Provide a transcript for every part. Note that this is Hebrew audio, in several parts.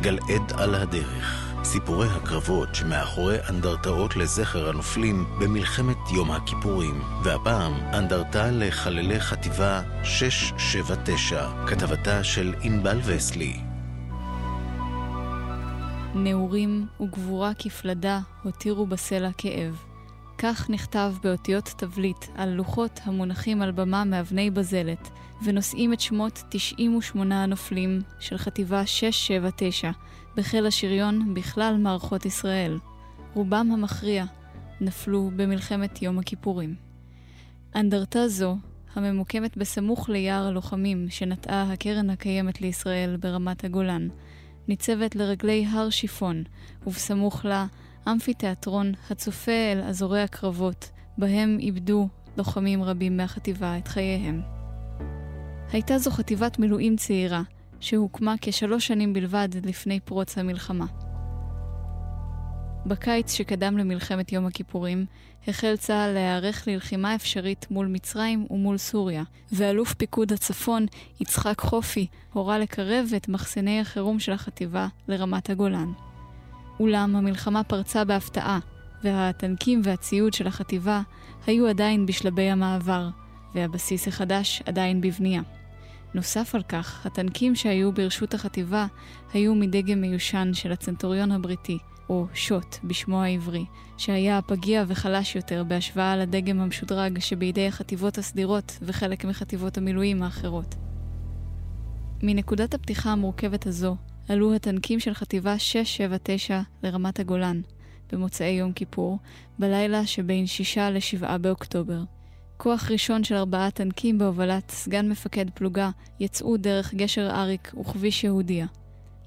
גלעד על הדרך, סיפורי הקרבות שמאחורי אנדרטאות לזכר הנופלים במלחמת יום הכיפורים, והפעם אנדרטה לחללי חטיבה 679, כתבתה של ענבל וסלי. נעורים וגבורה כפלדה הותירו בסלע כאב. כך נכתב באותיות תבליט על לוחות המונחים על במה מאבני בזלת, ונושאים את שמות 98 הנופלים של חטיבה 679 בחיל השריון בכלל מערכות ישראל. רובם המכריע נפלו במלחמת יום הכיפורים. אנדרטה זו, הממוקמת בסמוך ליער הלוחמים שנטעה הקרן הקיימת לישראל ברמת הגולן, ניצבת לרגלי הר שיפון, ובסמוך לה אמפיתיאטרון הצופה אל אזורי הקרבות, בהם איבדו לוחמים רבים מהחטיבה את חייהם. הייתה זו חטיבת מילואים צעירה, שהוקמה כשלוש שנים בלבד לפני פרוץ המלחמה. בקיץ שקדם למלחמת יום הכיפורים, החל צה"ל להיערך ללחימה אפשרית מול מצרים ומול סוריה, ואלוף פיקוד הצפון, יצחק חופי, הורה לקרב את מחסני החירום של החטיבה לרמת הגולן. אולם המלחמה פרצה בהפתעה, והטנקים והציוד של החטיבה היו עדיין בשלבי המעבר, והבסיס החדש עדיין בבנייה. נוסף על כך, הטנקים שהיו ברשות החטיבה היו מדגם מיושן של הצנטוריון הבריטי, או שוט בשמו העברי, שהיה הפגיע וחלש יותר בהשוואה לדגם המשודרג שבידי החטיבות הסדירות וחלק מחטיבות המילואים האחרות. מנקודת הפתיחה המורכבת הזו, עלו הטנקים של חטיבה 679 לרמת הגולן, במוצאי יום כיפור, בלילה שבין 6 ל-7 באוקטובר. כוח ראשון של ארבעה טנקים בהובלת סגן מפקד פלוגה יצאו דרך גשר אריק וכביש יהודיה.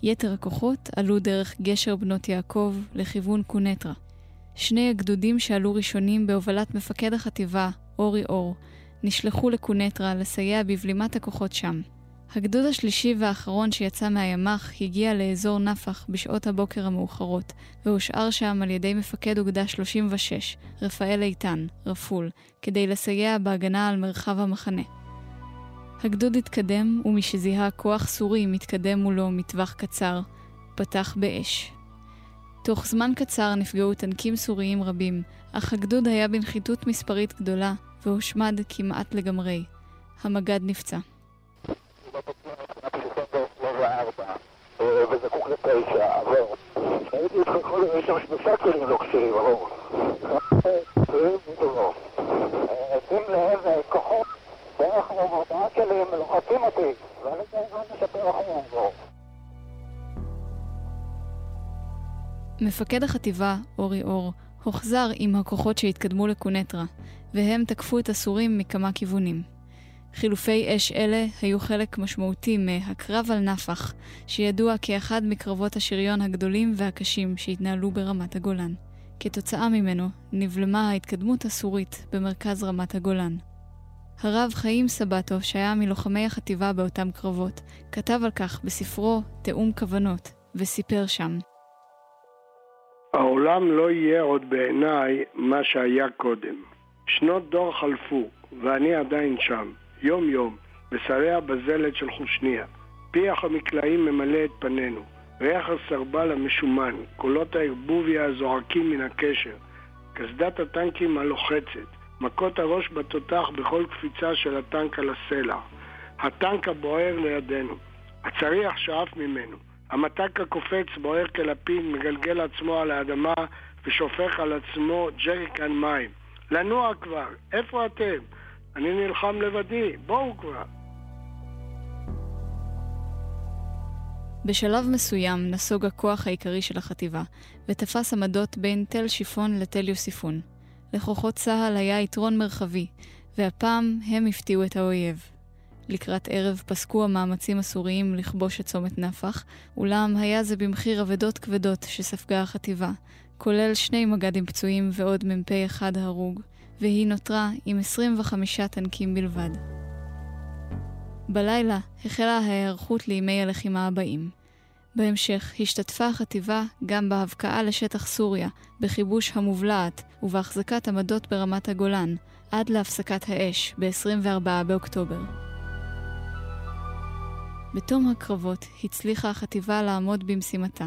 יתר הכוחות עלו דרך גשר בנות יעקב לכיוון קונטרה. שני הגדודים שעלו ראשונים בהובלת מפקד החטיבה, אורי אור, נשלחו לקונטרה לסייע בבלימת הכוחות שם. הגדוד השלישי והאחרון שיצא מהימ"ח הגיע לאזור נפח בשעות הבוקר המאוחרות, והושאר שם על ידי מפקד אוגדה 36, רפאל איתן, רפול, כדי לסייע בהגנה על מרחב המחנה. הגדוד התקדם, ומשזיהה כוח סורי מתקדם מולו מטווח קצר, פתח באש. תוך זמן קצר נפגעו טנקים סוריים רבים, אך הגדוד היה בנחיתות מספרית גדולה, והושמד כמעט לגמרי. המג"ד נפצע. כלים לא כשרים, עבור. שים לב, כוחות, בערך ארבעה כלים לוחצים אותי, ואני כמובן משפר אחריהם. מפקד החטיבה, אורי אור, הוחזר עם הכוחות שהתקדמו לקונטרה, והם תקפו את הסורים מכמה כיוונים. חילופי אש אלה היו חלק משמעותי מהקרב על נפח, שידוע כאחד מקרבות השריון הגדולים והקשים שהתנהלו ברמת הגולן. כתוצאה ממנו נבלמה ההתקדמות הסורית במרכז רמת הגולן. הרב חיים סבטו, שהיה מלוחמי החטיבה באותם קרבות, כתב על כך בספרו "תאום כוונות", וסיפר שם: העולם לא יהיה עוד בעיניי מה שהיה קודם. שנות דור חלפו, ואני עדיין שם. יום-יום, בשרי הבזלת של חושניה. פיח המקלעים ממלא את פנינו, ריח הסרבל המשומן, קולות הערבוביה הזועקים מן הקשר, קסדת הטנקים הלוחצת, מכות הראש בתותח בכל קפיצה של הטנק על הסלע, הטנק הבוער לידינו, הצריח שאף ממנו, המתק הקופץ בוער כלפיד מגלגל עצמו על האדמה ושופך על עצמו ג'ריקן מים. לנוע כבר, איפה אתם? אני נלחם לבדי, בואו כבר. בשלב מסוים נסוג הכוח העיקרי של החטיבה, ותפס עמדות בין תל שיפון לתל יוסיפון. לכוחות צה"ל היה יתרון מרחבי, והפעם הם הפתיעו את האויב. לקראת ערב פסקו המאמצים הסוריים לכבוש את צומת נפח, אולם היה זה במחיר אבדות כבדות שספגה החטיבה, כולל שני מג"דים פצועים ועוד מ"פ אחד הרוג, והיא נותרה עם 25 טנקים בלבד. בלילה החלה ההיערכות לימי הלחימה הבאים. בהמשך השתתפה החטיבה גם בהבקעה לשטח סוריה, בכיבוש המובלעת ובהחזקת עמדות ברמת הגולן, עד להפסקת האש ב-24 באוקטובר. בתום הקרבות הצליחה החטיבה לעמוד במשימתה.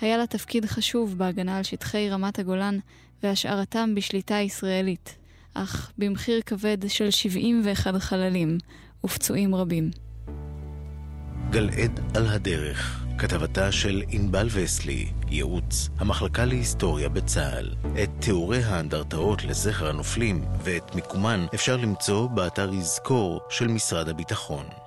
היה לה תפקיד חשוב בהגנה על שטחי רמת הגולן והשארתם בשליטה ישראלית, אך במחיר כבד של 71 חללים ופצועים רבים. גלעד על הדרך, כתבתה של ענבל וסלי, ייעוץ המחלקה להיסטוריה בצה"ל. את תיאורי האנדרטאות לזכר הנופלים ואת מיקומן אפשר למצוא באתר יזכור של משרד הביטחון.